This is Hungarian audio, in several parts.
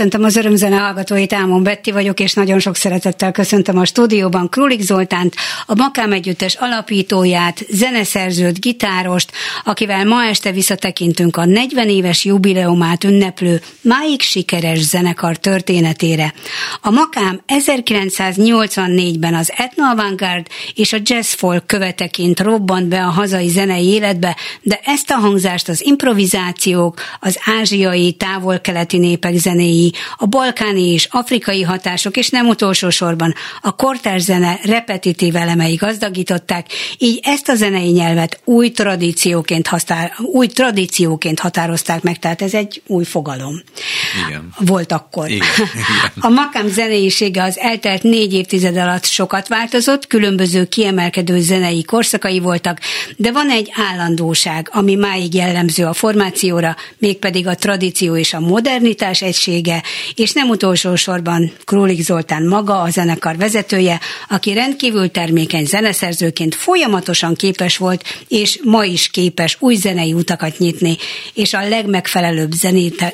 Köszöntöm az örömzene hallgatóit, Ámon Betti vagyok, és nagyon sok szeretettel köszöntöm a stúdióban Krulik Zoltánt, a Makám Együttes alapítóját, zeneszerzőt, gitárost, akivel ma este visszatekintünk a 40 éves jubileumát ünneplő, máig sikeres zenekar történetére. A Makám 1984-ben az Avantgard és a Jazz Folk követeként robbant be a hazai zenei életbe, de ezt a hangzást az improvizációk, az ázsiai, távol-keleti népek zenéi, a balkáni és afrikai hatások, és nem utolsó sorban a kortárs zene repetitív elemei gazdagították, így ezt a zenei nyelvet új tradícióként, használ, új tradícióként határozták meg, tehát ez egy új fogalom. Igen. Volt akkor. Igen. Igen. A makám zeneisége az eltelt négy évtized alatt sokat változott, különböző kiemelkedő zenei korszakai voltak, de van egy állandóság, ami máig jellemző a formációra, mégpedig a tradíció és a modernitás egysége, és nem utolsó sorban Królik Zoltán maga, a zenekar vezetője, aki rendkívül termékeny zeneszerzőként folyamatosan képes volt, és ma is képes új zenei utakat nyitni, és a legmegfelelőbb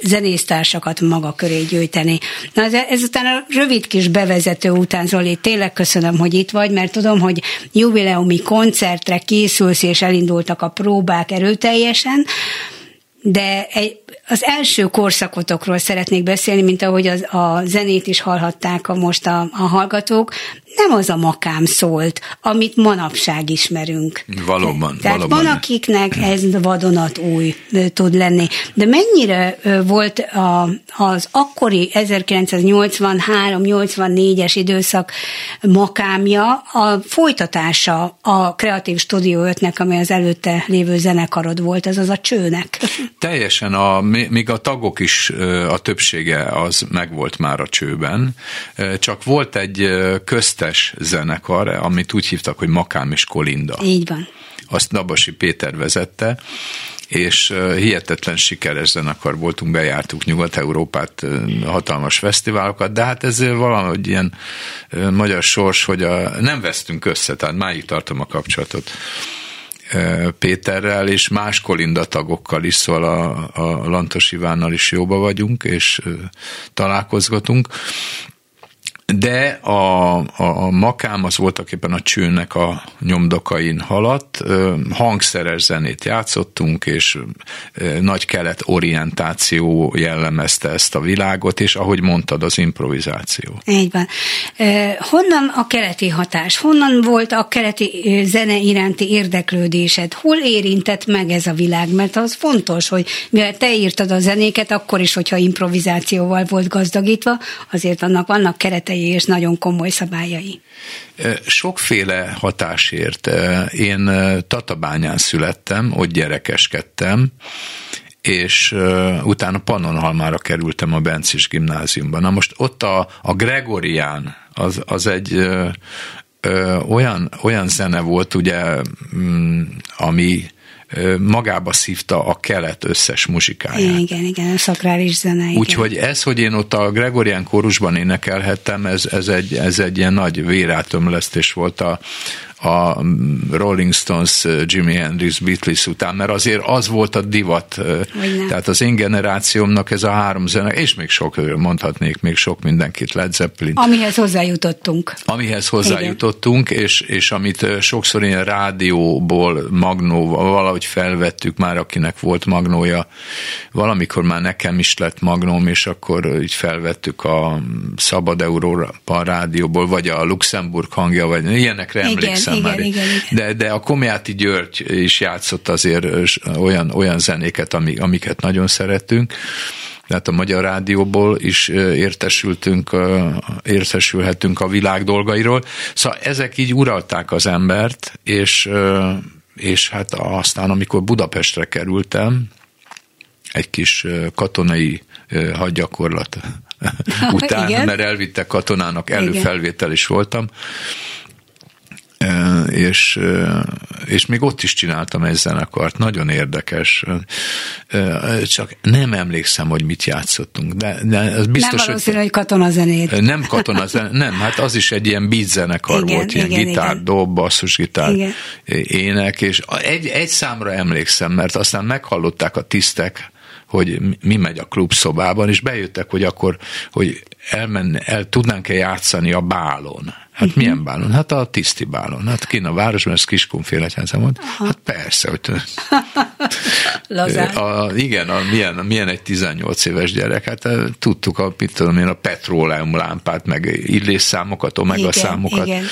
zenésztársakat maga köré gyűjteni. Na ez, ezután a rövid kis bevezető után, Zoli, tényleg köszönöm, hogy itt vagy, mert tudom, hogy jubileumi koncertre készülsz, és elindultak a próbák erőteljesen, de egy, az első korszakotokról szeretnék beszélni, mint ahogy az, a zenét is hallhatták a most a, a hallgatók nem az a makám szólt, amit manapság ismerünk. Valóban. Tehát valóban. van, akiknek ez vadonat új tud lenni. De mennyire volt a, az akkori 1983-84-es időszak makámja a folytatása a Kreatív Stúdió 5-nek, ami az előtte lévő zenekarod volt, az az a csőnek. Teljesen, a, még a tagok is, a többsége az megvolt már a csőben, csak volt egy közte kettes zenekar, amit úgy hívtak, hogy Makám és Kolinda. Így van. Azt Nabasi Péter vezette, és hihetetlen sikeres zenekar voltunk, bejártuk Nyugat-Európát, hatalmas fesztiválokat, de hát ez valahogy ilyen magyar sors, hogy a, nem vesztünk össze, tehát máig tartom a kapcsolatot. Péterrel és más Kolinda tagokkal is, szóval a, a Lantos Ivánnal is jóba vagyunk, és találkozgatunk de a, a, a makám az voltak éppen a csőnek a nyomdokain haladt, hangszeres zenét játszottunk, és nagy kelet orientáció jellemezte ezt a világot, és ahogy mondtad, az improvizáció. Így van. Honnan a keleti hatás? Honnan volt a keleti zene iránti érdeklődésed? Hol érintett meg ez a világ? Mert az fontos, hogy mivel te írtad a zenéket, akkor is, hogyha improvizációval volt gazdagítva, azért annak vannak keretei és nagyon komoly szabályai. Sokféle hatásért. Én Tatabányán születtem, ott gyerekeskedtem, és uh, utána Pannonhalmára kerültem a Bencis gimnáziumban. Na most ott a, a Gregorián, az, az egy uh, olyan, olyan zene volt, ugye, um, ami magába szívta a kelet összes muzsikáját. Igen, igen, a szakrális zene. Úgyhogy ez, hogy én ott a Gregorian kórusban énekelhettem, ez, ez, egy, ez egy ilyen nagy vérátömlesztés volt a, a Rolling Stones, Jimi Hendrix, Beatles után, mert azért az volt a divat. Tehát az én generációmnak ez a három zene, és még sok, mondhatnék még sok mindenkit, Led Zeppelin. Amihez hozzájutottunk. Amihez hozzájutottunk, és, és amit sokszor ilyen rádióból, magnóval valahogy felvettük már, akinek volt magnója. Valamikor már nekem is lett magnóm, és akkor így felvettük a Szabad Európa rádióból, vagy a Luxemburg hangja, vagy ilyenekre emlékszem emlékszem igen, már. Igen, igen. De, de a Komjáti György is játszott azért olyan, olyan zenéket, amiket nagyon szeretünk tehát a Magyar Rádióból is értesültünk, értesülhetünk a világ dolgairól. Szóval ezek így uralták az embert, és, és hát aztán, amikor Budapestre kerültem, egy kis katonai hadgyakorlat után, Igen. mert elvittek katonának, előfelvétel is voltam, és, és még ott is csináltam egy zenekart, nagyon érdekes, csak nem emlékszem, hogy mit játszottunk, de, de ez biztos, nem valószínű, hogy, hogy katonazenét. Nem katonazenét, nem, hát az is egy ilyen beat zenekar igen, volt, ilyen igen, gitár, igen. dob, basszusgitár, igen. ének, és egy, egy számra emlékszem, mert aztán meghallották a tisztek, hogy mi megy a klubszobában, és bejöttek, hogy akkor, hogy elmenne, el tudnánk-e játszani a bálon. Hát uh-huh. milyen bálon? Hát a tiszti bálon. Hát kint a városban, ez Kiskunfélegyházan volt. Aha. Hát persze, hogy... a, igen, a, milyen, milyen egy 18 éves gyerek. Hát eh, tudtuk a, mit tudom én, a petróleum lámpát, meg illésszámokat, omega igen, számokat. Igen.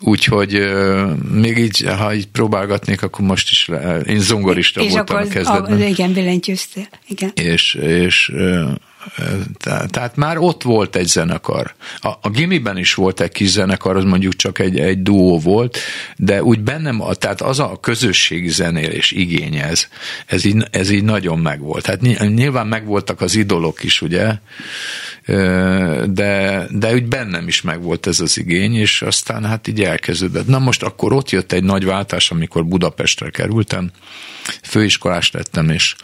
Úgyhogy euh, még így, ha így próbálgatnék, akkor most is le, én zongorista és voltam akkor, a kezdetben. A, igen, billentyűztél. Igen. És, és tehát már ott volt egy zenekar. A, a gimiben is volt egy kis zenekar, az mondjuk csak egy, egy duó volt, de úgy bennem, tehát az a közösségi zenélés igény ez, ez így, ez így nagyon megvolt. Hát nyilván megvoltak az idolok is, ugye, de, de úgy bennem is megvolt ez az igény, és aztán hát így elkezdődött. Na most akkor ott jött egy nagy váltás, amikor Budapestre kerültem, főiskolás lettem, és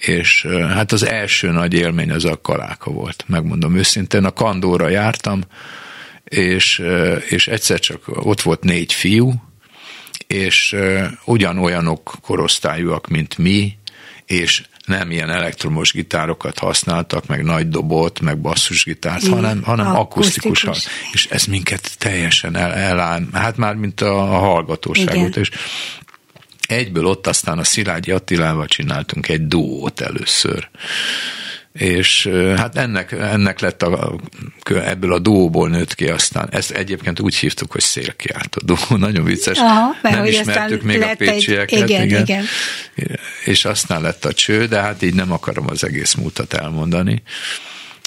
és hát az első nagy élmény az a kaláka volt, megmondom őszintén. A kandóra jártam, és, és egyszer csak ott volt négy fiú, és ugyanolyanok korosztályúak, mint mi, és nem ilyen elektromos gitárokat használtak, meg nagy dobot, meg basszusgitárt, mm, hanem, hanem akusztikus. akusztikus. És ez minket teljesen el, eláll, hát már mint a, a hallgatóságot. És egyből ott aztán a Szilágyi Attilával csináltunk egy duót először és hát ennek, ennek lett a, ebből a duóból nőtt ki aztán. Ezt egyébként úgy hívtuk, hogy szélkiáltó duó, nagyon vicces. Aha, Nem ismertük még a pécsieket. Egy, igen, igen. igen. És aztán lett a cső, de hát így nem akarom az egész múltat elmondani.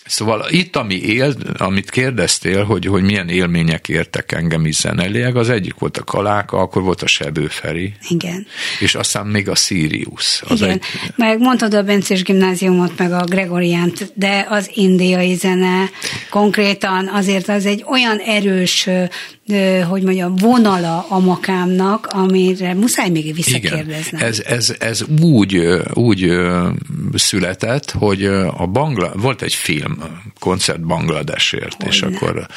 Szóval itt, ami él, amit kérdeztél, hogy, hogy milyen élmények értek engem is zenelileg, az egyik volt a Kaláka, akkor volt a Sebő Feri. Igen. És aztán még a Sirius. Az Igen, egy... meg mondtad a Bencés gimnáziumot, meg a Gregoriánt, de az indiai zene konkrétan azért az egy olyan erős hogy mondjam, vonala a makámnak, amire muszáj még visszakérdeznem. Igen. Ez, ez, ez úgy, úgy született, hogy a Bangla, volt egy film, koncert Bangladesért, Hogyne. és akkor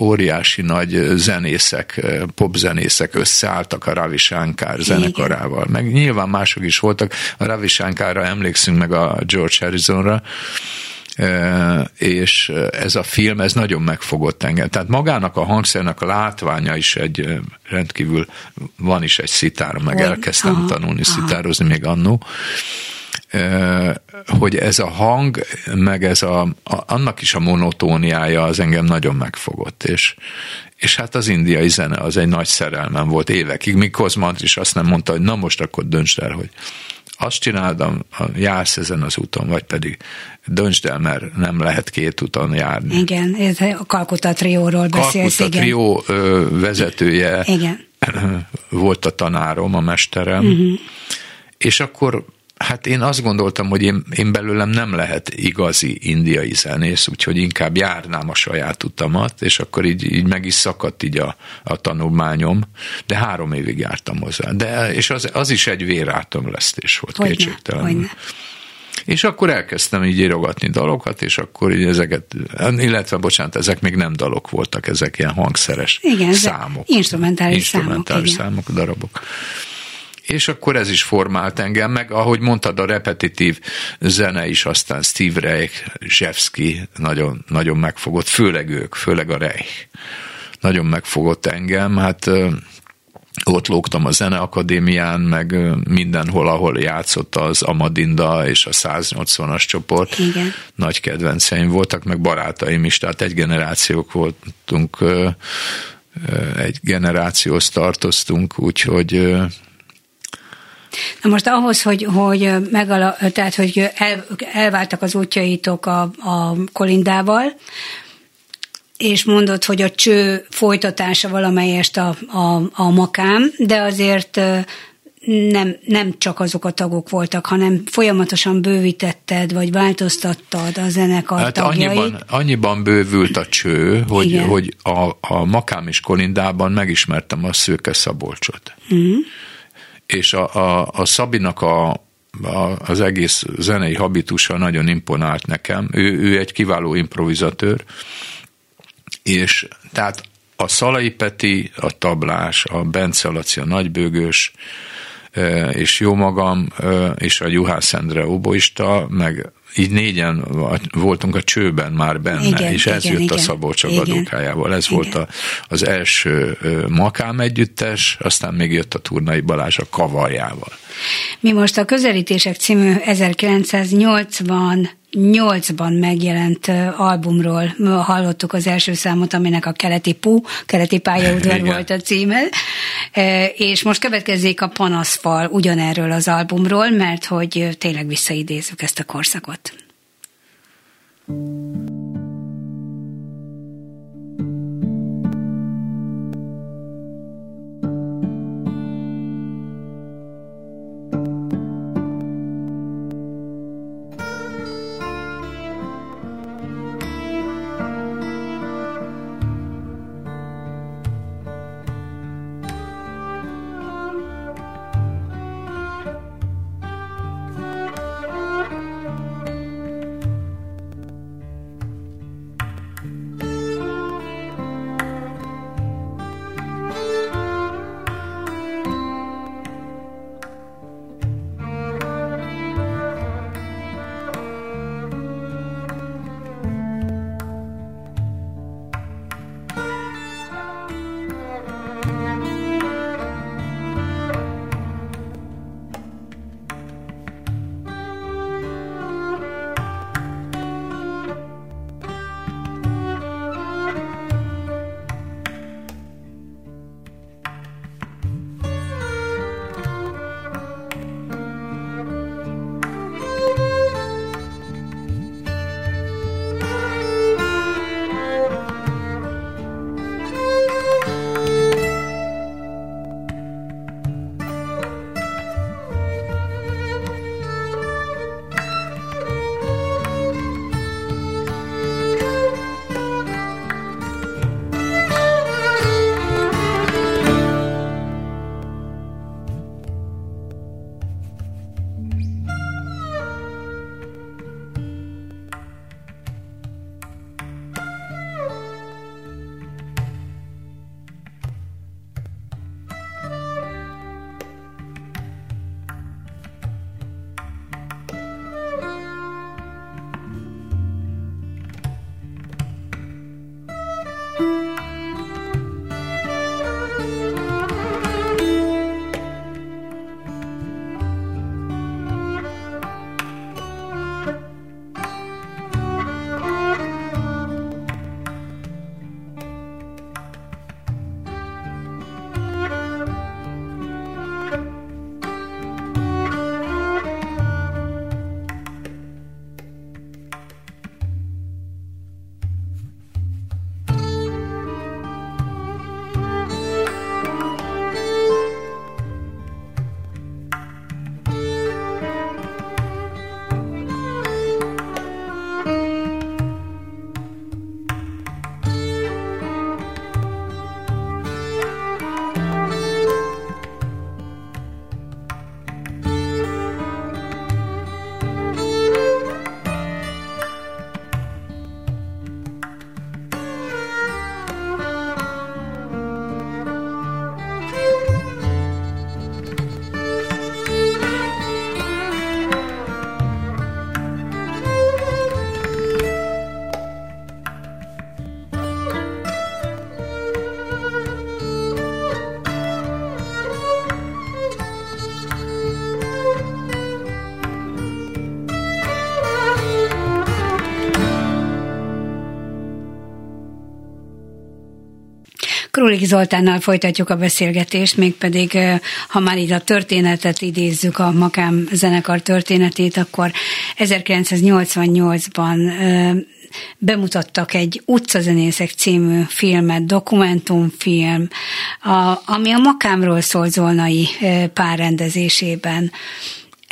óriási nagy zenészek, popzenészek összeálltak a Ravi Shankar zenekarával. Igen. Meg nyilván mások is voltak. A Ravi Shankarra emlékszünk meg a George Harrisonra, és ez a film, ez nagyon megfogott engem. Tehát magának a hangszernek a látványa is egy rendkívül, van is egy szitárom, meg elkezdtem aha, tanulni aha. szitározni még annó, hogy ez a hang, meg ez a, a, annak is a monotóniája az engem nagyon megfogott, és, és hát az indiai zene az egy nagy szerelmem volt évekig, míg Kozmant is azt nem mondta, hogy na most akkor döntsd el, hogy azt csináltam, jársz ezen az úton, vagy pedig döntsd el, mert nem lehet két úton járni. Igen, ez a Kalkuta trióról beszélsz, Kalkuta trió vezetője igen. volt a tanárom, a mesterem, uh-huh. és akkor Hát én azt gondoltam, hogy én, én belőlem nem lehet igazi indiai zenész, úgyhogy inkább járnám a saját utamat, és akkor így, így meg is szakadt így a, a tanulmányom, de három évig jártam hozzá. De, és az, az is egy vérátomlesztés volt, hogyne, kétségtelen. Hogyne. És akkor elkezdtem így írogatni dalokat, és akkor így ezeket, illetve bocsánat, ezek még nem dalok voltak, ezek ilyen hangszeres igen, számok. Instrumentális, instrumentális számok, számok, darabok és akkor ez is formált engem, meg ahogy mondtad, a repetitív zene is aztán Steve Reich, Zsevski nagyon, nagyon megfogott, főleg ők, főleg a Reich. Nagyon megfogott engem, hát ott lógtam a Zeneakadémián, meg mindenhol, ahol játszott az Amadinda és a 180-as csoport. Igen. Nagy kedvenceim voltak, meg barátaim is, tehát egy generációk voltunk, egy generációhoz tartoztunk, úgyhogy Na most ahhoz, hogy, hogy, megala, tehát, hogy el, elváltak az útjaitok a, a Kolindával, és mondod, hogy a cső folytatása valamelyest a, a, a makám, de azért nem, nem csak azok a tagok voltak, hanem folyamatosan bővítetted, vagy változtattad a zenekar hát tagjait. Annyiban, annyiban bővült a cső, hogy, hogy a, a Makám és Kolindában megismertem a Szőke Szabolcsot. Mm és a, a, a Szabinak a, a, az egész zenei habitusa nagyon imponált nekem. Ő, ő egy kiváló improvizatőr, és tehát a Szalai Peti, a tablás, a Bence Laci, a nagybőgős, és jó magam, és a Juhász Endre oboista, meg így négyen voltunk a csőben már benne, igen, és ez igen, jött igen, a Szabó Csaba dukájával. Ez igen. volt a, az első Makám együttes, aztán még jött a Turnai Balázs a kavarjával. Mi most a Közelítések című 1980 nyolcban megjelent albumról hallottuk az első számot, aminek a Keleti Pú, Keleti Pályaudvar volt a címe, és most következzék a Panaszfal ugyanerről az albumról, mert hogy tényleg visszaidézzük ezt a korszakot. Thank you. Królik Zoltánnal folytatjuk a beszélgetést, mégpedig, ha már itt a történetet idézzük, a Makám zenekar történetét, akkor 1988-ban bemutattak egy Utcazenészek című filmet, dokumentumfilm, a, ami a Makámról szól Zolnai párrendezésében.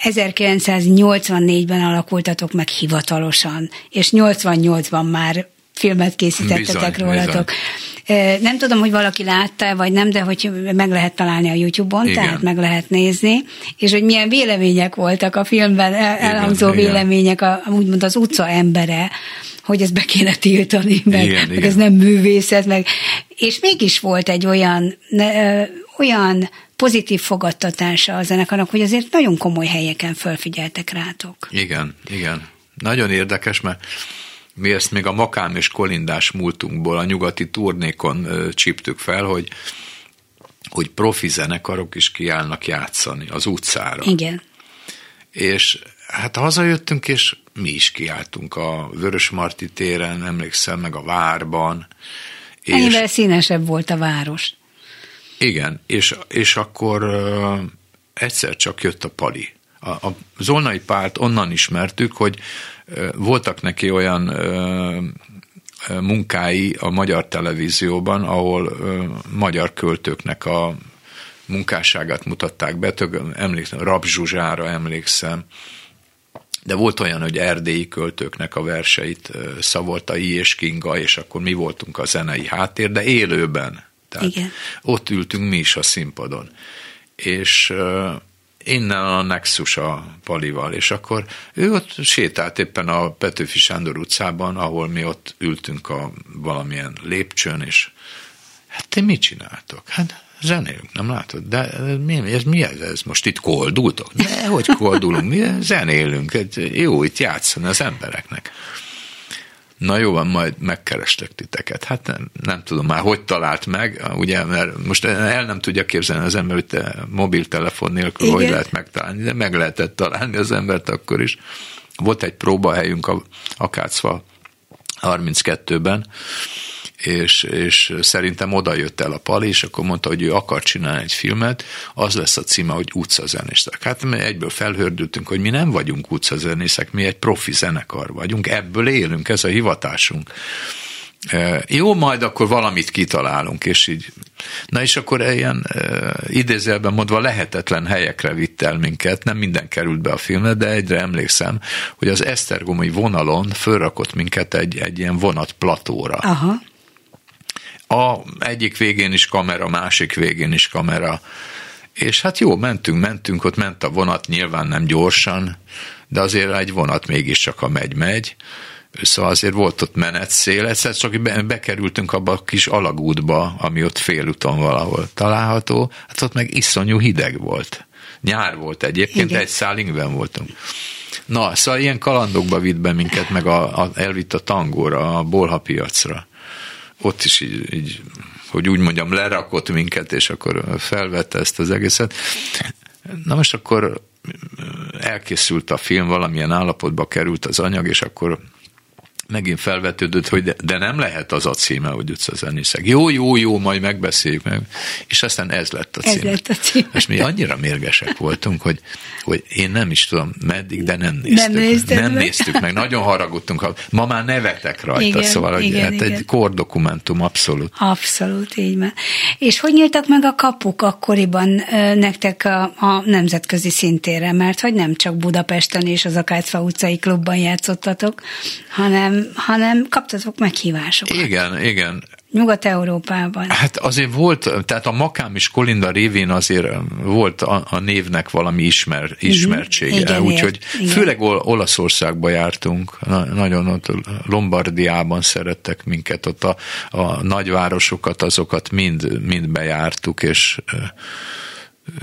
1984-ben alakultatok meg hivatalosan, és 88-ban már filmet készítettetek bizony, rólatok. Bizony. Nem tudom, hogy valaki látta, vagy nem, de hogy meg lehet találni a YouTube-on, igen. tehát meg lehet nézni, és hogy milyen vélemények voltak a filmben, elhangzó igen, vélemények, a, úgymond az utca embere, hogy ezt be kéne tiltani, meg, igen, meg igen. ez nem művészet, meg, és mégis volt egy olyan, olyan pozitív fogadtatása a zenekarnak, hogy azért nagyon komoly helyeken fölfigyeltek rátok. Igen, igen. Nagyon érdekes, mert mi ezt még a Makám és Kolindás múltunkból a nyugati turnékon csíptük fel, hogy hogy profi zenekarok is kiállnak játszani az utcára. Igen. És hát hazajöttünk, és mi is kiálltunk a Vörös Marti téren, emlékszem, meg a Várban. Ennyivel és, színesebb volt a város. Igen, és, és akkor uh, egyszer csak jött a Pali. A, a Zolnai Párt onnan ismertük, hogy voltak neki olyan munkái a magyar televízióban, ahol magyar költőknek a munkásságát mutatták be, tök, emlékszem, Rab Zsuzsára emlékszem, de volt olyan, hogy erdélyi költőknek a verseit szavolta I és Kinga, és akkor mi voltunk a zenei háttér, de élőben. Tehát Igen. ott ültünk mi is a színpadon. És innen a Nexus a Palival, és akkor ő ott sétált éppen a Petőfi Sándor utcában, ahol mi ott ültünk a valamilyen lépcsőn, és hát te mit csináltok? Hát zenélünk, nem látod? De mi, ez mi ez? ez most itt koldultok? Ne, hogy koldulunk, mi zenélünk, jó itt játszani az embereknek. Na jó van, majd megkerestek titeket. Hát nem, nem tudom már, hogy talált meg, ugye, mert most el nem tudja képzelni az ember, hogy te mobiltelefon nélkül Igen. hogy lehet megtalálni, de meg lehetett találni az embert akkor is. Volt egy próbahelyünk a Akácva 32-ben, és, és szerintem oda jött el a Pali, és akkor mondta, hogy ő akar csinálni egy filmet, az lesz a címe, hogy utcazenészek. Hát mi egyből felhördültünk, hogy mi nem vagyunk utcazenészek, mi egy profi zenekar vagyunk, ebből élünk, ez a hivatásunk. E, jó, majd akkor valamit kitalálunk, és így. Na és akkor ilyen e, idézelben mondva lehetetlen helyekre vitt el minket, nem minden került be a filmbe, de egyre emlékszem, hogy az Esztergomi vonalon fölrakott minket egy, egy ilyen vonat platóra. Aha a egyik végén is kamera, másik végén is kamera. És hát jó, mentünk, mentünk, ott ment a vonat, nyilván nem gyorsan, de azért egy vonat mégiscsak a megy-megy. Szóval azért volt ott menetszél, egyszer csak bekerültünk abba a kis alagútba, ami ott félúton valahol található, hát ott meg iszonyú hideg volt. Nyár volt egyébként, Igen. egy szál voltunk. Na, szóval ilyen kalandokba vitt be minket, meg a, a, elvitt a tangóra, a bolha piacra ott is így, így, hogy úgy mondjam, lerakott minket, és akkor felvette ezt az egészet. Na most akkor elkészült a film, valamilyen állapotba került az anyag, és akkor megint felvetődött, hogy de, de nem lehet az a címe, hogy utcazenészek. Jó, jó, jó, majd megbeszéljük meg. És aztán ez lett a címe. Ez lett a címe. És mi annyira mérgesek voltunk, hogy, hogy én nem is tudom meddig, de nem néztük. Nem, nem meg. néztük meg. Nagyon haragudtunk. Ma már nevetek rajta, igen, szóval hogy igen, hát igen. egy kordokumentum abszolút. Abszolút, így van. És hogy nyíltak meg a kapuk akkoriban nektek a, a nemzetközi szintére? Mert hogy nem csak Budapesten és az Akácfa utcai klubban játszottatok, hanem hanem, hanem kaptatok meghívásokat. Igen, igen. Nyugat-Európában. Hát azért volt, tehát a Makám és Kolinda révén azért volt a, a névnek valami ismer, mhm. ismertsége, igen, úgyhogy főleg Olaszországba jártunk, na, nagyon ott Lombardiában szerettek minket, ott a, a nagyvárosokat, azokat mind, mind bejártuk, és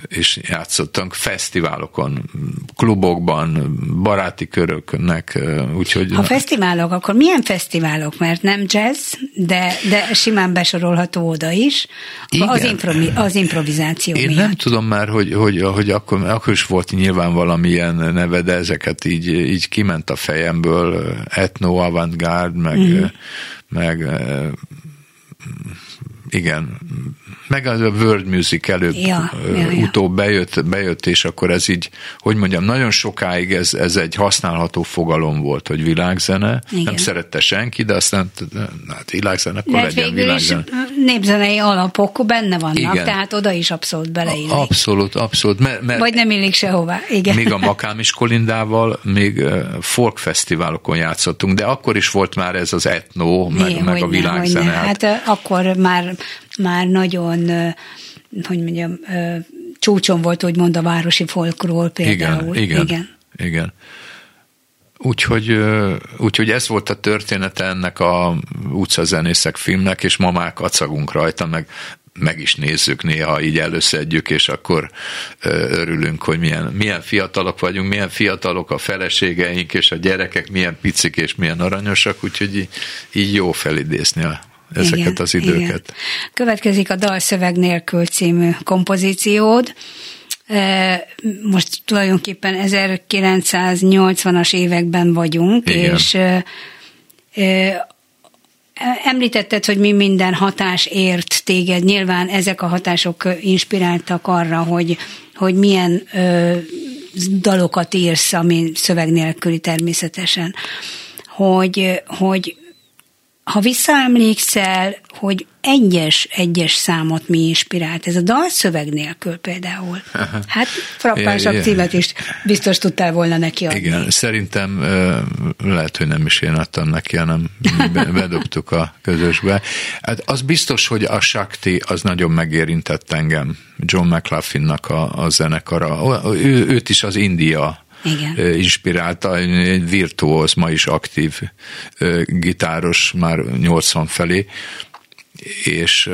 és játszottunk fesztiválokon, klubokban, baráti köröknek, úgyhogy... Ha fesztiválok, akkor milyen fesztiválok? Mert nem jazz, de, de simán besorolható oda is, Igen. Az, improvi, az improvizáció Én miatt. nem tudom már, hogy, hogy, hogy akkor, akkor is volt nyilván valamilyen neve, de ezeket így, így kiment a fejemből, etno, avantgárd, meg, mm. meg igen, meg az a World Music előbb, ja, ja, ja. utóbb bejött, bejött, és akkor ez így, hogy mondjam, nagyon sokáig ez, ez egy használható fogalom volt, hogy világzene. Igen. Nem szerette senki, de aztán hát világzene, akkor de legyen világzene. népzenei alapok benne vannak, Igen. tehát oda is abszolút beleillik. Abszolút, abszolút. Mert, mert Vagy nem illik sehová. Igen. Még a Makám is Kolindával még folk fesztiválokon játszottunk, de akkor is volt már ez az etno, meg, Igen, meg a világzene. Hát, hát akkor már már nagyon, hogy mondjam, csúcson volt, úgymond a városi folkról például. Igen, igen, igen. igen. Úgyhogy, úgyhogy ez volt a története ennek a utcazenészek filmnek, és ma már kacagunk rajta, meg meg is nézzük néha, így előszedjük, és akkor örülünk, hogy milyen, milyen fiatalok vagyunk, milyen fiatalok a feleségeink, és a gyerekek milyen picik és milyen aranyosak, úgyhogy így, így jó felidézni a ezeket igen, az időket. Igen. Következik a Dalszöveg nélkül című kompozíciód. Most tulajdonképpen 1980-as években vagyunk, igen. és Említetted, hogy mi minden hatás ért téged. Nyilván ezek a hatások inspiráltak arra, hogy, hogy milyen ö, dalokat írsz, ami szöveg nélküli természetesen. Hogy, hogy ha visszaemlékszel, hogy egyes-egyes számot mi inspirált, ez a dalszöveg nélkül például. Hát frappánsabb címet is biztos tudtál volna neki adni. Igen, szerintem lehet, hogy nem is én adtam neki, hanem bedobtuk a közösbe. Hát az biztos, hogy a Shakti az nagyon megérintett engem. John McLaughlinnak a, a zenekara. Ő, őt is az India igen. inspirálta, egy virtuóz, ma is aktív gitáros, már 80 felé, és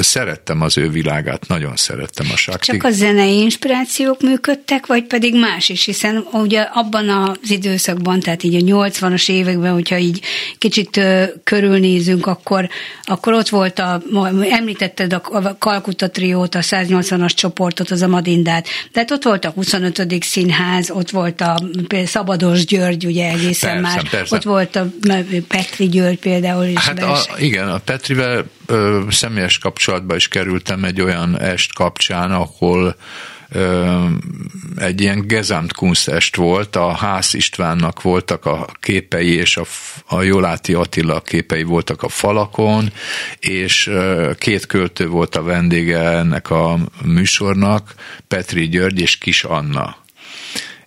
szerettem az ő világát, nagyon szerettem a sakti. Csak a zenei inspirációk működtek, vagy pedig más is, hiszen ugye abban az időszakban, tehát így a 80-as években, hogyha így kicsit körülnézünk, akkor, akkor ott volt a, említetted a Kalkutta triót, a 180-as csoportot, az Amadindát, tehát ott volt a 25. színház, ott volt a Szabados György, ugye egészen persze, más, persze. ott volt a Petri György például is. Hát a, igen, a Petrivel ö, személyes kapcsolatba is kerültem egy olyan est kapcsán, ahol ö, egy ilyen Gezamt kunstest volt, a Ház Istvánnak voltak a képei, és a, a Joláti Attila képei voltak a falakon, és ö, két költő volt a vendége ennek a műsornak, Petri György és Kis Anna.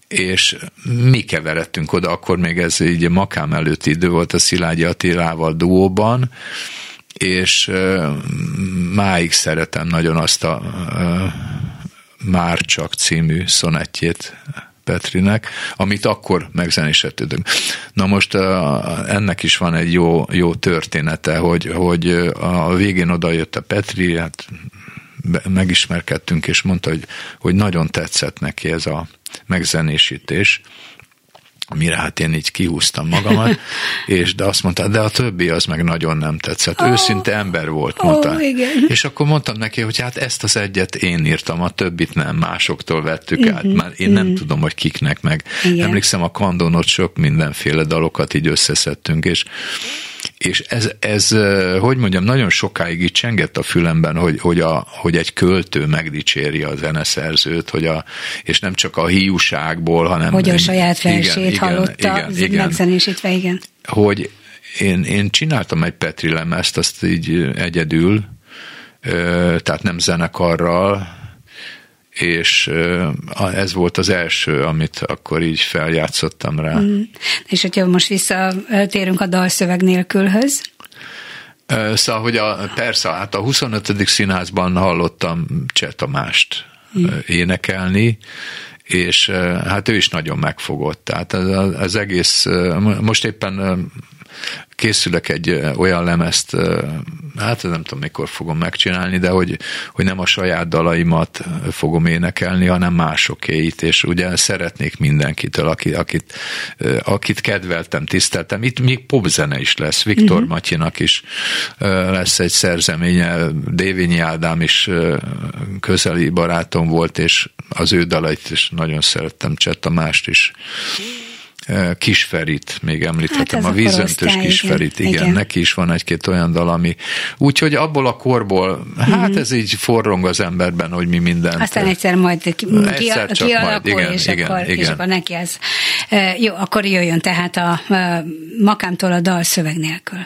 És mi keveredtünk oda, akkor még ez így Makám előtti idő volt a Szilágyi Attilával duóban, és máig szeretem nagyon azt a Már csak című szonettjét Petrinek, amit akkor megzenésettünk. Na most ennek is van egy jó, jó története, hogy, hogy a végén odajött a Petri, hát megismerkedtünk, és mondta, hogy, hogy nagyon tetszett neki ez a megzenésítés, Mire hát én így kihúztam magamat, és de azt mondta, de a többi az meg nagyon nem tetszett. Oh, Őszinte ember volt, mondta. Oh, igen. És akkor mondtam neki, hogy hát ezt az egyet én írtam, a többit nem, másoktól vettük uh-huh, át. Mhm, Már én uh-huh. nem mhm. tudom, hogy kiknek meg. Igen. Emlékszem, a kandonot sok mindenféle dalokat így összeszedtünk, és és ez, ez, hogy mondjam, nagyon sokáig így csengett a fülemben, hogy, hogy, a, hogy egy költő megdicséri a zeneszerzőt, hogy a, és nem csak a hiúságból, hanem... Hogy a saját versét hallotta, igen, igen, megzenésítve, igen. Hogy én, én csináltam egy Petri lemezt, azt így egyedül, tehát nem zenekarral, és ez volt az első, amit akkor így feljátszottam rá. Mm. És hogyha most visszatérünk a dalszöveg nélkülhöz? Szóval, hogy a, persze, hát a 25. színházban hallottam Cseh Tamást mm. énekelni, és hát ő is nagyon megfogott. Tehát az, az egész, most éppen készülök egy olyan lemezt, hát nem tudom mikor fogom megcsinálni, de hogy, hogy nem a saját dalaimat fogom énekelni, hanem másokéit, és ugye szeretnék mindenkitől, aki, akit, akit kedveltem, tiszteltem. Itt még popzene is lesz, Viktor uh-huh. Matyinak is lesz egy szerzeménye, Dévényi Ádám is közeli barátom volt, és az ő dalait is nagyon szerettem, Csetta mást is. Kisferit még említhetem, hát a vízöntős Kisferit, igen, igen, neki is van egy-két olyan dal, ami úgyhogy abból a korból, hát mm-hmm. ez így forrong az emberben, hogy mi minden. Aztán egyszer majd ki, egyszer ki, kialakul, majd, igen, és, igen, akkor, igen. és akkor neki ez. Jó, akkor jöjjön tehát a, a makámtól a dal szöveg nélkül.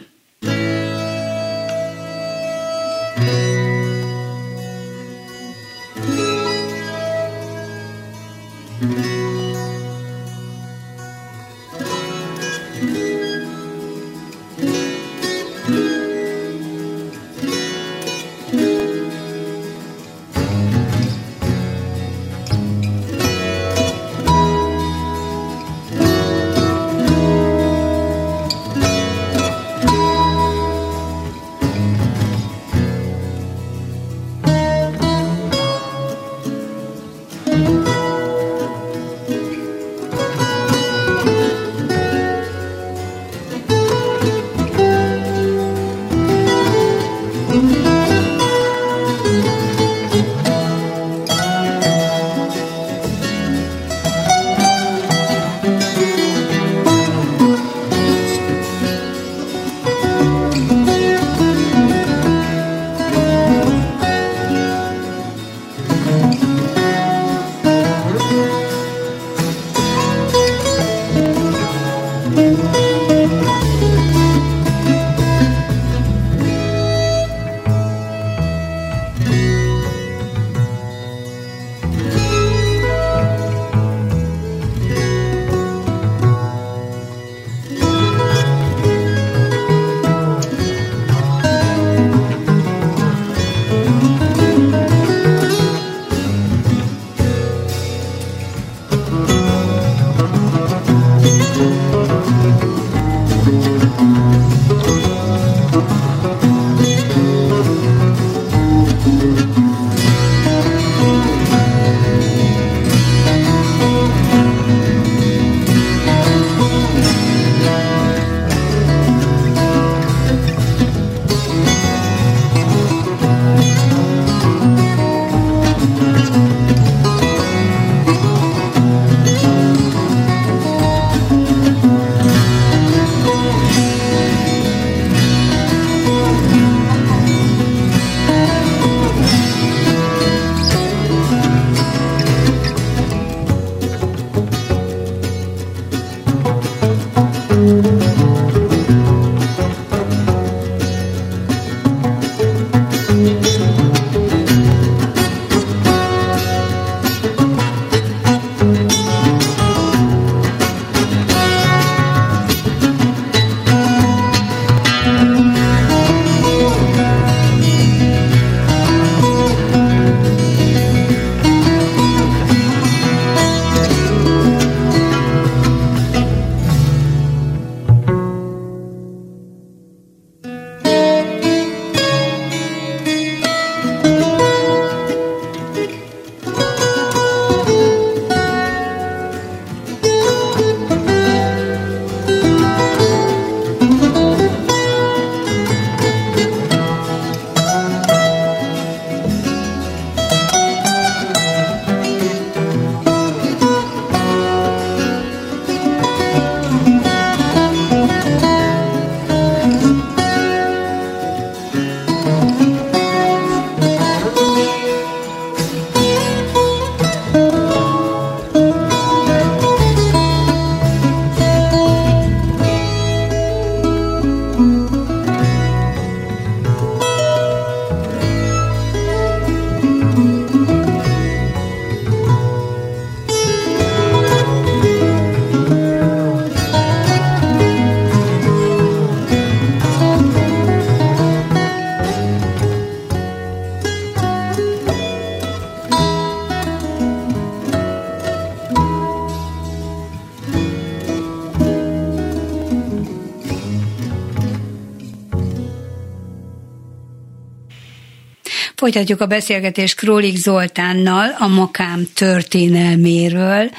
Folytatjuk a beszélgetést Królik Zoltánnal a makám történelméről,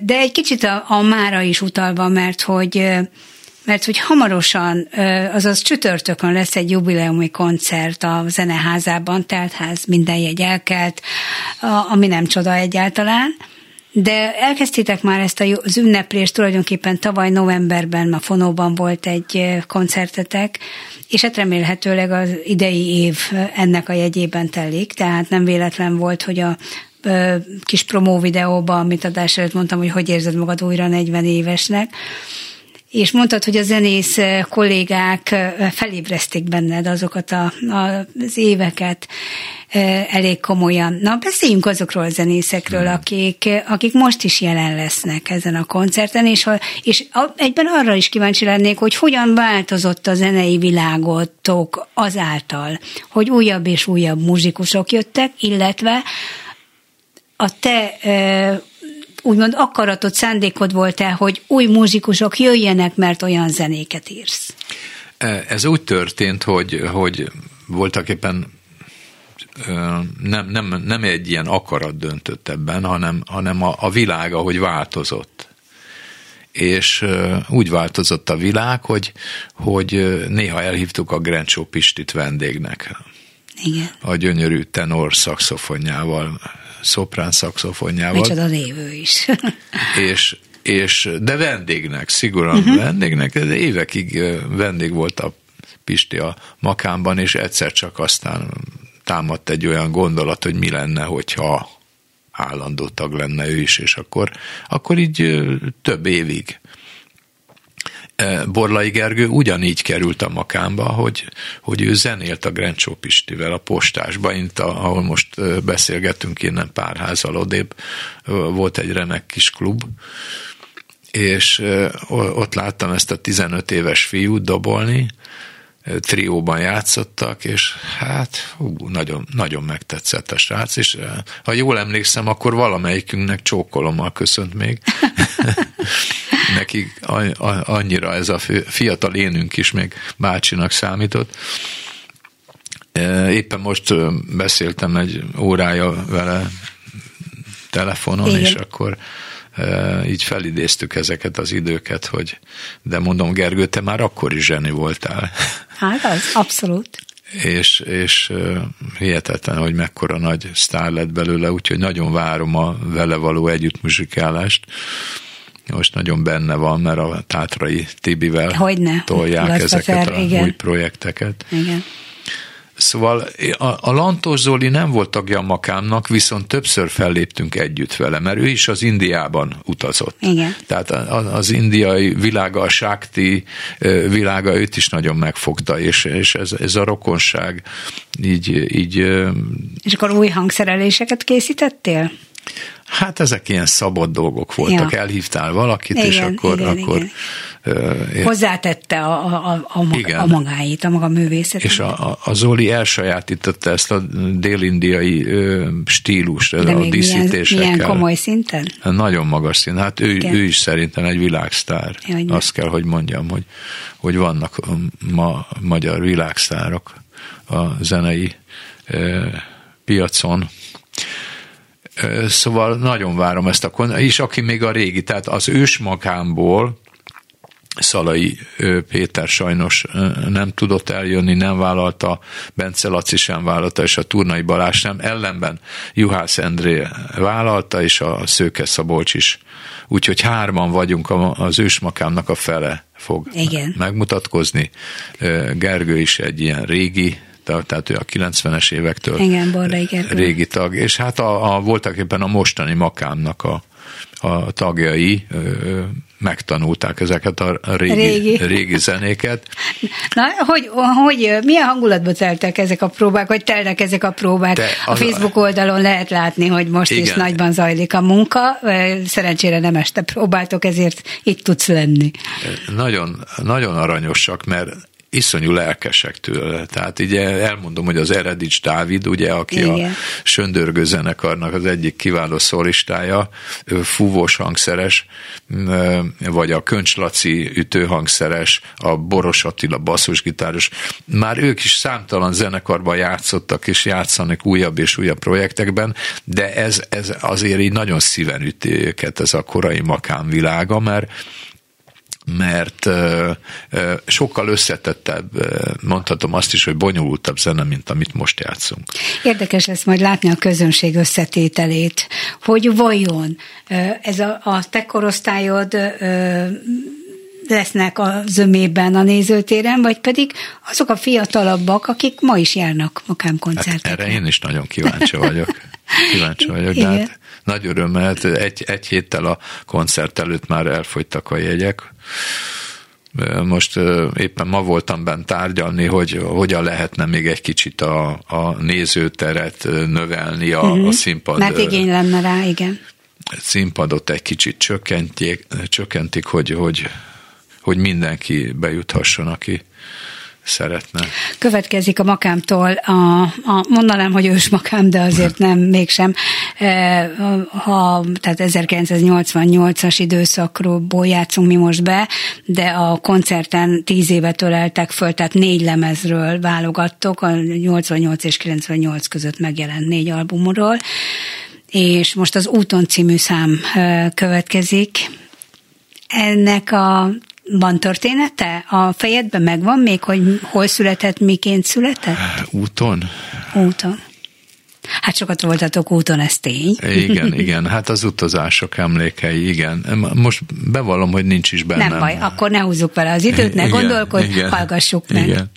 de egy kicsit a, a mára is utalva, mert hogy mert hogy hamarosan, azaz csütörtökön lesz egy jubileumi koncert a Zeneházában, teltház minden jegy elkelt, ami nem csoda egyáltalán, de elkezdtétek már ezt az ünneplést tulajdonképpen tavaly novemberben, a Fonóban volt egy koncertetek, és hát remélhetőleg az idei év ennek a jegyében telik, tehát nem véletlen volt, hogy a kis promó videóban, amit adás előtt mondtam, hogy hogy érzed magad újra 40 évesnek, és mondtad, hogy a zenész kollégák felébrezték benned azokat a, a, az éveket elég komolyan. Na, beszéljünk azokról a zenészekről, akik, akik most is jelen lesznek ezen a koncerten, és, és egyben arra is kíváncsi lennék, hogy hogyan változott a zenei világotok azáltal, hogy újabb és újabb muzsikusok jöttek, illetve a te úgymond akaratot, szándékod volt-e, hogy új muzsikusok jöjjenek, mert olyan zenéket írsz? E, ez úgy történt, hogy, hogy voltak éppen nem, nem, nem egy ilyen akarat döntött ebben, hanem, hanem a, a világ, ahogy változott. És úgy változott a világ, hogy, hogy néha elhívtuk a Grencsó Pistit vendégnek. Igen. A gyönyörű tenor szakszofonjával szoprán szakszofonjával. Micsoda névő is. és, és, de vendégnek, szigorúan uh-huh. vendégnek, de évekig vendég volt a Pisti a makámban, és egyszer csak aztán támadt egy olyan gondolat, hogy mi lenne, hogyha állandó tag lenne ő is, és akkor, akkor így több évig Borlai Gergő ugyanígy került a makámba, hogy, hogy ő zenélt a Grencsó Pistivel a postásba, itt, ahol most e, beszélgetünk innen pár házal odébb, e, volt egy remek kis klub, és ott láttam ezt a 15 éves fiút dobolni, trióban játszottak, és hát hú, nagyon, nagyon megtetszett a srác, és ha jól emlékszem, akkor valamelyikünknek csókolommal köszönt még. Neki annyira ez a fiatal énünk is még bácsinak számított. Éppen most beszéltem egy órája vele telefonon, Igen. és akkor így felidéztük ezeket az időket, hogy de mondom, Gergő, te már akkor is zseni voltál. Hát az, abszolút. és, és hihetetlen, hogy mekkora nagy sztár lett belőle, úgyhogy nagyon várom a vele való együttmuzsikálást. Most nagyon benne van, mert a Tátrai Tibivel Hogyne. tolják ezeket a igen. új projekteket. Igen. Szóval a, a Lantos Zoli nem volt tagja a Makámnak, viszont többször felléptünk együtt vele, mert ő is az Indiában utazott. Igen. Tehát az indiai világa, a sákti világa őt is nagyon megfogta, és, és ez, ez a rokonság így, így... És akkor új hangszereléseket készítettél? Hát ezek ilyen szabad dolgok voltak. Ja. Elhívtál valakit, igen, és akkor, igen, akkor igen Hozzátette a, a, a, maga, a magáit, a maga művészetét. És a, a Zoli elsajátította ezt a dél-indiai stílust, De a díszítésekkel. Milyen, milyen komoly szinten? Nagyon magas szint. Hát ő, ő is szerintem egy világsztár. Ja, Azt kell, hogy mondjam, hogy, hogy vannak ma magyar világsztárok a zenei piacon, Szóval nagyon várom ezt a kon- és aki még a régi, tehát az ősmagámból Szalai Péter sajnos nem tudott eljönni, nem vállalta, Bence Laci sem vállalta, és a Turnai Balázs nem. Ellenben Juhász Endré vállalta, és a Szőke Szabolcs is. Úgyhogy hárman vagyunk, az ősmakámnak a fele fog Igen. megmutatkozni. Gergő is egy ilyen régi tehát ő a 90-es évektől Igen, régi tag, és hát a, a voltak éppen a mostani makámnak a, a tagjai megtanulták ezeket a régi, régi. régi zenéket. Na, hogy, hogy milyen hangulatba teltek ezek a próbák, vagy telnek ezek a próbák? De a Facebook oldalon lehet látni, hogy most igen. is nagyban zajlik a munka. Szerencsére nem este próbáltok, ezért itt tudsz lenni. Nagyon, nagyon aranyosak, mert iszonyú lelkesek tőle. Tehát így elmondom, hogy az Eredics Dávid, ugye, aki Igen. a Söndörgő zenekarnak az egyik kiváló szolistája, fúvós hangszeres, vagy a Köncs Laci ütőhangszeres, a Boros Attila basszusgitáros, már ők is számtalan zenekarban játszottak, és játszanak újabb és újabb projektekben, de ez, ez azért így nagyon szíven üti őket, ez a korai makám világa, mert mert sokkal összetettebb, mondhatom azt is, hogy bonyolultabb zene, mint amit most játszunk. Érdekes lesz majd látni a közönség összetételét, hogy vajon ez a, a te korosztályod lesznek a zömében a nézőtéren, vagy pedig azok a fiatalabbak, akik ma is járnak Makám koncertekre. Hát erre én is nagyon kíváncsi vagyok. Kíváncsi vagyok, de hát nagy öröm, mert egy, egy héttel a koncert előtt már elfogytak a jegyek. Most éppen ma voltam bent tárgyalni, hogy hogyan lehetne még egy kicsit a, a nézőteret növelni, a, uh-huh. a színpad. Mert igény lenne rá, igen. Színpadot egy kicsit csökkentik, csökkentik hogy, hogy, hogy mindenki bejuthasson, aki, szeretne. Következik a makámtól, a, a, mondanám, hogy ős makám, de azért nem, mégsem. E, ha, tehát 1988-as időszakról játszunk mi most be, de a koncerten tíz évet öleltek föl, tehát négy lemezről válogattok, a 88 és 98 között megjelent négy albumról, és most az Úton című szám e, következik. Ennek a van története? A fejedben megvan még, hogy hol született, miként született? Úton. Úton. Hát sokat voltatok úton, ez tény. Igen, igen, hát az utazások emlékei, igen. Most bevallom, hogy nincs is bennem. Nem baj, akkor ne húzzuk vele az időt, ne gondolkodj, hallgassuk meg. Igen.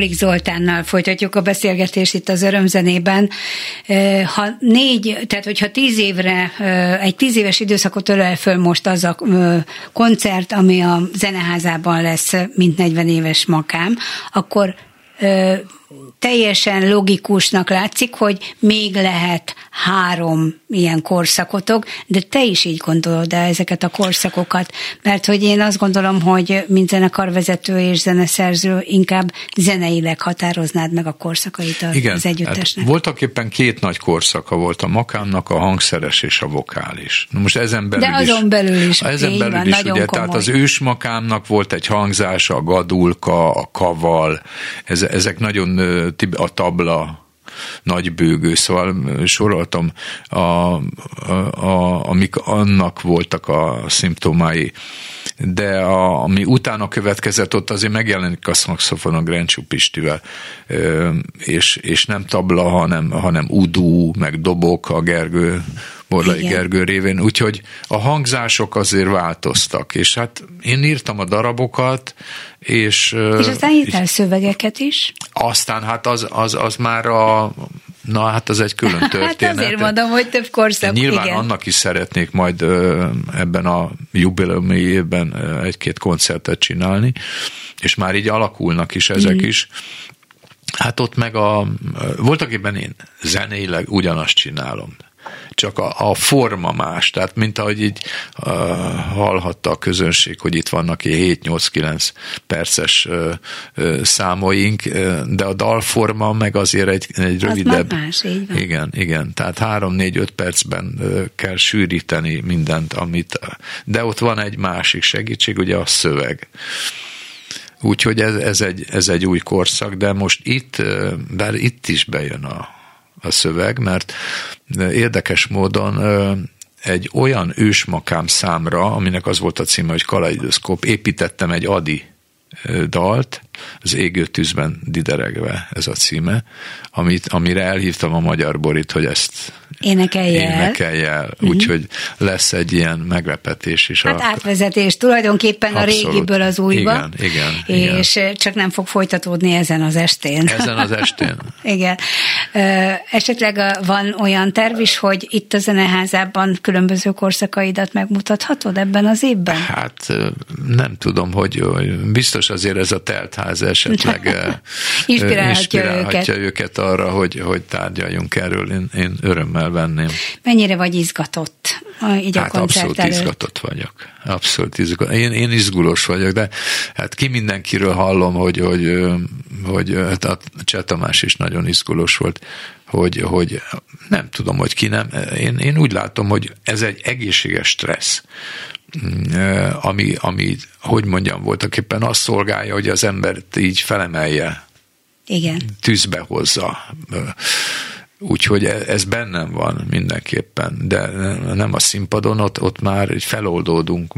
Królik Zoltánnal folytatjuk a beszélgetést itt az örömzenében. Ha négy, tehát hogyha tíz évre, egy tíz éves időszakot ölel föl most az a koncert, ami a zeneházában lesz, mint 40 éves makám, akkor teljesen logikusnak látszik, hogy még lehet három ilyen korszakotok, de te is így gondolod el ezeket a korszakokat, mert hogy én azt gondolom, hogy mint zenekarvezető és zeneszerző inkább zeneileg határoznád meg a korszakait az Igen, együttesnek. Hát voltak éppen két nagy korszaka volt a makámnak, a hangszeres és a vokális. Most ezen belül de azon is, belül is. Ezen belül van, is, ugye, komoly. tehát az ősmakámnak volt egy hangzása, a gadulka, a kaval, ezek nagyon a tabla, nagybőgő, szóval soroltam, a, a, a, amik annak voltak a szimptomái. De a, ami utána következett, ott azért megjelenik a szakszofon a Grencsú Pistivel, és, és nem tabla, hanem, hanem udú, meg dobok a Gergő Borlai Igen. Gergő révén, úgyhogy a hangzások azért változtak, és hát én írtam a darabokat, és... És aztán írtál szövegeket is? Aztán hát az, az, az már a Na hát az egy külön történet. hát azért mondom, hogy több korszak. Nyilván igen. annak is szeretnék majd ebben a jubileumi évben egy-két koncertet csinálni, és már így alakulnak is ezek mm. is. Hát ott meg a, voltak éppen én zenéleg ugyanazt csinálom csak a, a forma más, tehát mint ahogy így uh, hallhatta a közönség, hogy itt vannak 7-8-9 perces uh, uh, számoink, uh, de a dalforma meg azért egy, egy rövidebb. Az más, így van. Igen, igen, tehát 3-4-5 percben uh, kell sűríteni mindent, amit, de ott van egy másik segítség, ugye a szöveg. Úgyhogy ez, ez, egy, ez egy új korszak, de most itt, bár itt is bejön a, a szöveg, mert érdekes módon egy olyan ősmakám számra, aminek az volt a címe, hogy Kaleidoszkóp, építettem egy Adi dalt, az égő tűzben dideregve ez a címe, amit, amire elhívtam a magyar Borit, hogy ezt énekelje el. Énekelje el. Uh-huh. Úgyhogy lesz egy ilyen meglepetés is. Hát a... átvezetés tulajdonképpen Abszolút. a régiből az újba. Igen, igen. És igen. csak nem fog folytatódni ezen az estén. Ezen az estén. igen. Esetleg van olyan terv is, hogy itt a zeneházában különböző korszakaidat megmutathatod ebben az évben? Hát nem tudom, hogy biztos azért ez a teltház esetleg inspirálhatja, inspirálhatja őket. őket arra, hogy, hogy tárgyaljunk erről. Én, én örömmel venném. Mennyire vagy izgatott így a hát abszolút előtt? izgatott vagyok. Abszolút izgatott. Én, én izgulós vagyok, de hát ki mindenkiről hallom, hogy, hogy, hogy hát a Cseh Tamás is nagyon izgulós volt, hogy, hogy nem tudom, hogy ki nem. Én, én úgy látom, hogy ez egy egészséges stressz ami, ami, hogy mondjam, voltak éppen azt szolgálja, hogy az embert így felemelje. Igen. Tűzbe hozza. Úgyhogy e, ez bennem van mindenképpen, de nem a színpadon, ott, ott már feloldódunk,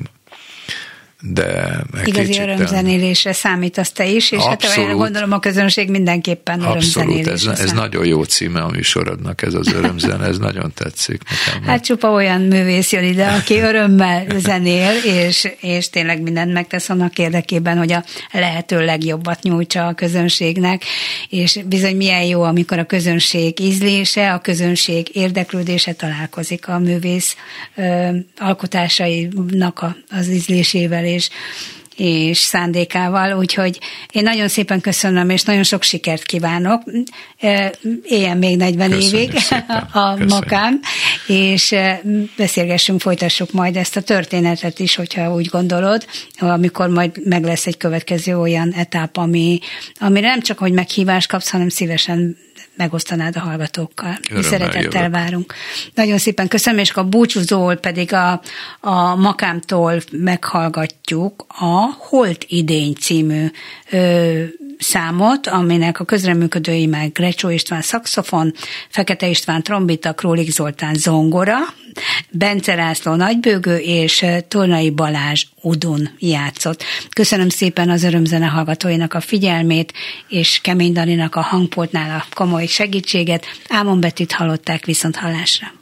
de Igazi örömzenélésre számítasz te is, és abszolút, hát olyan gondolom a közönség mindenképpen Abszolút, ez, ez nagyon jó címe a műsorodnak, ez az örömzen, ez nagyon tetszik nekem. Hát csupa olyan művész jön ide, aki örömmel zenél, és, és tényleg mindent megtesz annak érdekében, hogy a lehető legjobbat nyújtsa a közönségnek, és bizony milyen jó, amikor a közönség ízlése, a közönség érdeklődése találkozik a művész ö, alkotásainak a, az ízlésével, és, és szándékával, úgyhogy én nagyon szépen köszönöm, és nagyon sok sikert kívánok. Éljen még 40 Köszönjük évig szépen. a Köszönjük. makám, és beszélgessünk, folytassuk majd ezt a történetet is, hogyha úgy gondolod, amikor majd meg lesz egy következő olyan etap, ami, amire nem csak, hogy meghívást kapsz, hanem szívesen megosztanád a hallgatókkal. Mi szeretettel jövök. várunk. Nagyon szépen köszönöm, és a búcsúzól pedig a, a Makámtól meghallgatjuk a Holt idény című ö, számot, aminek a közreműködői meg Grecsó István szakszofon, Fekete István trombita, Królik Zoltán zongora, Bence László nagybőgő és Tornai Balázs udun játszott. Köszönöm szépen az örömzene hallgatóinak a figyelmét, és Kemény Daninak a hangpultnál a komoly segítséget. Ámon Betűt hallották viszont hallásra.